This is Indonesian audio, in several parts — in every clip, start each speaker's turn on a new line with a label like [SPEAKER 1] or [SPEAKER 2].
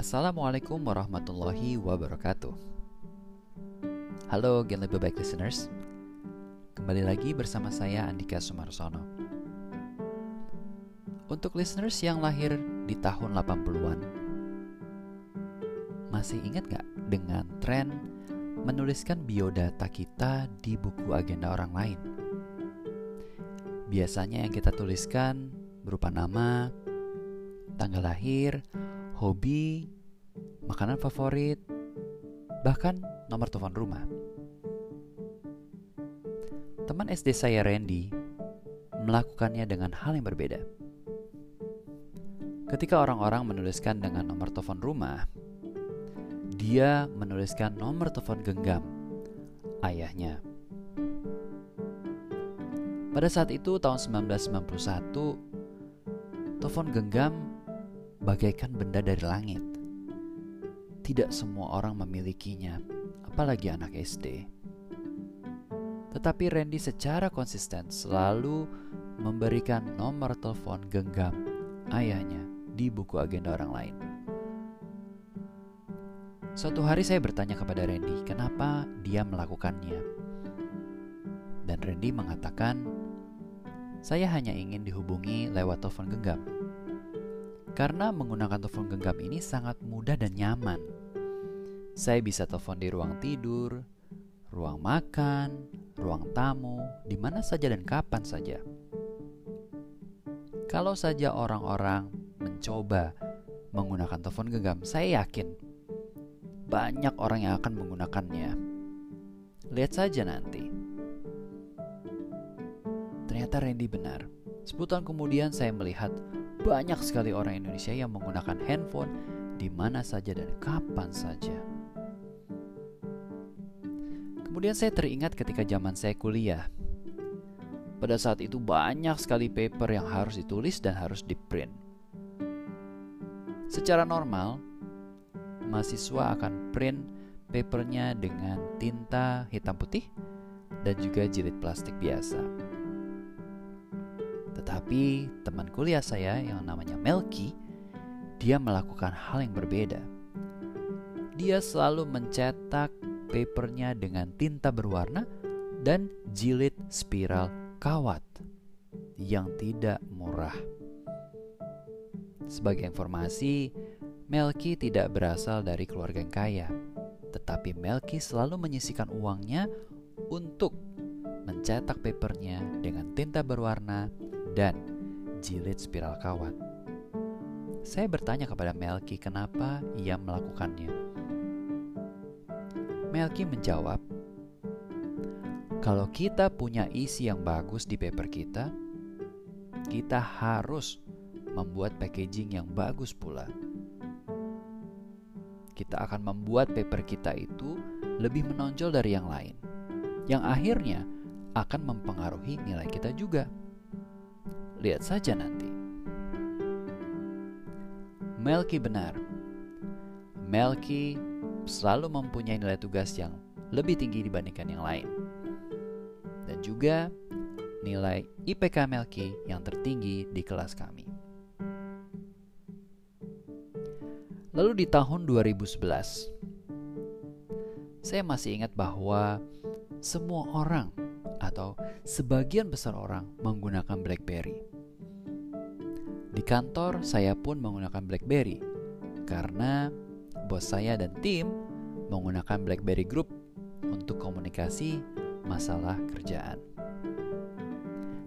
[SPEAKER 1] Assalamualaikum warahmatullahi wabarakatuh. Halo Gen Lebih Baik listeners. Kembali lagi bersama saya Andika Sumarsono. Untuk listeners yang lahir di tahun 80-an, masih ingat gak dengan tren menuliskan biodata kita di buku agenda orang lain? Biasanya yang kita tuliskan berupa nama, tanggal lahir, hobi, makanan favorit, bahkan nomor telepon rumah. Teman SD saya Randy melakukannya dengan hal yang berbeda. Ketika orang-orang menuliskan dengan nomor telepon rumah, dia menuliskan nomor telepon genggam ayahnya. Pada saat itu tahun 1991, telepon genggam bagaikan benda dari langit. Tidak semua orang memilikinya, apalagi anak SD. Tetapi Randy secara konsisten selalu memberikan nomor telepon genggam ayahnya di buku agenda orang lain. Suatu hari saya bertanya kepada Randy, kenapa dia melakukannya? Dan Randy mengatakan, saya hanya ingin dihubungi lewat telepon genggam. Karena menggunakan telepon genggam ini sangat mudah dan nyaman. Saya bisa telepon di ruang tidur, ruang makan, ruang tamu, di mana saja dan kapan saja. Kalau saja orang-orang mencoba menggunakan telepon genggam, saya yakin banyak orang yang akan menggunakannya. Lihat saja nanti. Ternyata Randy benar. 10 tahun kemudian saya melihat banyak sekali orang Indonesia yang menggunakan handphone di mana saja dan kapan saja. Kemudian saya teringat ketika zaman saya kuliah. Pada saat itu banyak sekali paper yang harus ditulis dan harus di-print. Secara normal, mahasiswa akan print papernya dengan tinta hitam putih dan juga jilid plastik biasa. Tetapi teman kuliah saya yang namanya Melki, dia melakukan hal yang berbeda. Dia selalu mencetak papernya dengan tinta berwarna dan jilid spiral kawat yang tidak murah. Sebagai informasi, Melki tidak berasal dari keluarga yang kaya, tetapi Melki selalu menyisikan uangnya untuk mencetak papernya dengan tinta berwarna dan jilid spiral kawat. Saya bertanya kepada Melki kenapa ia melakukannya. Melki menjawab, "Kalau kita punya isi yang bagus di paper kita, kita harus membuat packaging yang bagus pula. Kita akan membuat paper kita itu lebih menonjol dari yang lain, yang akhirnya akan mempengaruhi nilai kita juga." Lihat saja nanti. Melki benar. Melki selalu mempunyai nilai tugas yang lebih tinggi dibandingkan yang lain. Dan juga nilai IPK Melki yang tertinggi di kelas kami. Lalu di tahun 2011, saya masih ingat bahwa semua orang atau sebagian besar orang menggunakan BlackBerry. Kantor, saya pun menggunakan BlackBerry karena bos saya dan tim menggunakan BlackBerry Group untuk komunikasi masalah kerjaan.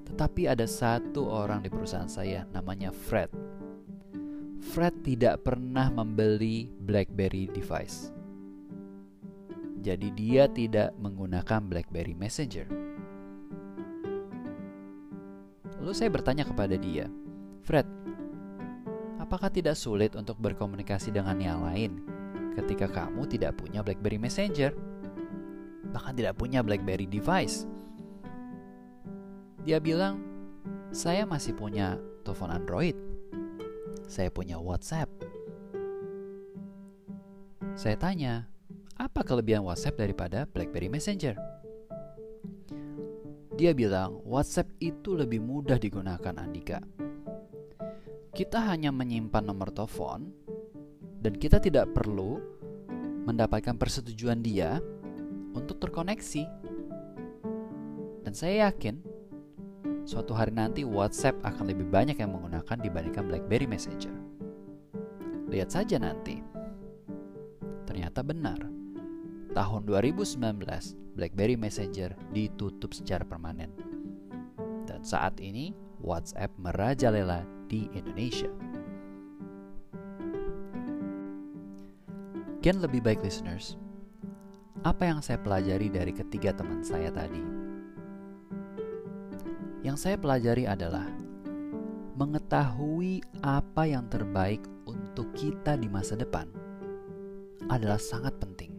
[SPEAKER 1] Tetapi ada satu orang di perusahaan saya namanya Fred. Fred tidak pernah membeli BlackBerry device. Jadi dia tidak menggunakan BlackBerry Messenger. Lalu saya bertanya kepada dia, Fred, apakah tidak sulit untuk berkomunikasi dengan yang lain ketika kamu tidak punya BlackBerry Messenger? Bahkan tidak punya BlackBerry device. Dia bilang, saya masih punya telepon Android. Saya punya WhatsApp. Saya tanya, apa kelebihan WhatsApp daripada BlackBerry Messenger? Dia bilang, WhatsApp itu lebih mudah digunakan Andika kita hanya menyimpan nomor telepon Dan kita tidak perlu mendapatkan persetujuan dia untuk terkoneksi. Dan saya yakin suatu hari nanti WhatsApp akan lebih banyak yang menggunakan dibandingkan BlackBerry Messenger. Lihat saja nanti. Ternyata benar. Tahun 2019, BlackBerry Messenger ditutup secara permanen. Dan saat ini, WhatsApp merajalela di Indonesia. Gen lebih baik listeners, apa yang saya pelajari dari ketiga teman saya tadi? Yang saya pelajari adalah mengetahui apa yang terbaik untuk kita di masa depan adalah sangat penting.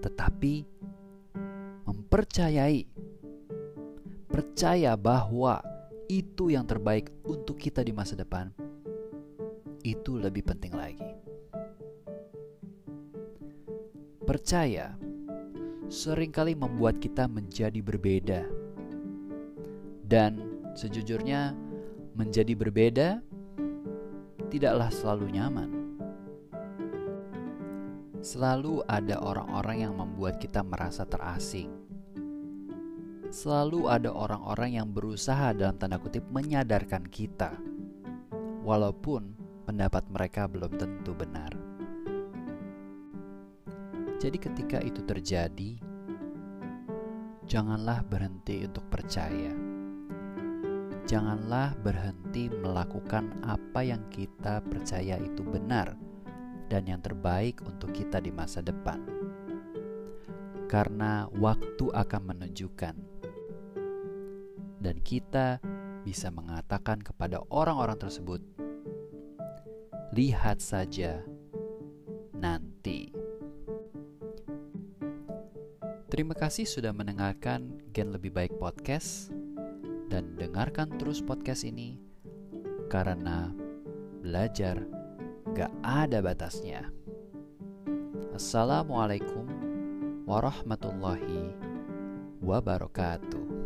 [SPEAKER 1] Tetapi mempercayai percaya bahwa itu yang terbaik untuk kita di masa depan itu lebih penting lagi. Percaya sering kali membuat kita menjadi berbeda. Dan sejujurnya menjadi berbeda tidaklah selalu nyaman. Selalu ada orang-orang yang membuat kita merasa terasing. Selalu ada orang-orang yang berusaha dalam tanda kutip menyadarkan kita, walaupun pendapat mereka belum tentu benar. Jadi, ketika itu terjadi, janganlah berhenti untuk percaya janganlah berhenti melakukan apa yang kita percaya itu benar dan yang terbaik untuk kita di masa depan. Karena waktu akan menunjukkan, dan kita bisa mengatakan kepada orang-orang tersebut, "Lihat saja nanti." Terima kasih sudah mendengarkan Gen Lebih Baik Podcast dan dengarkan terus podcast ini karena belajar gak ada batasnya. Assalamualaikum warahmatullahi wabarakatuh.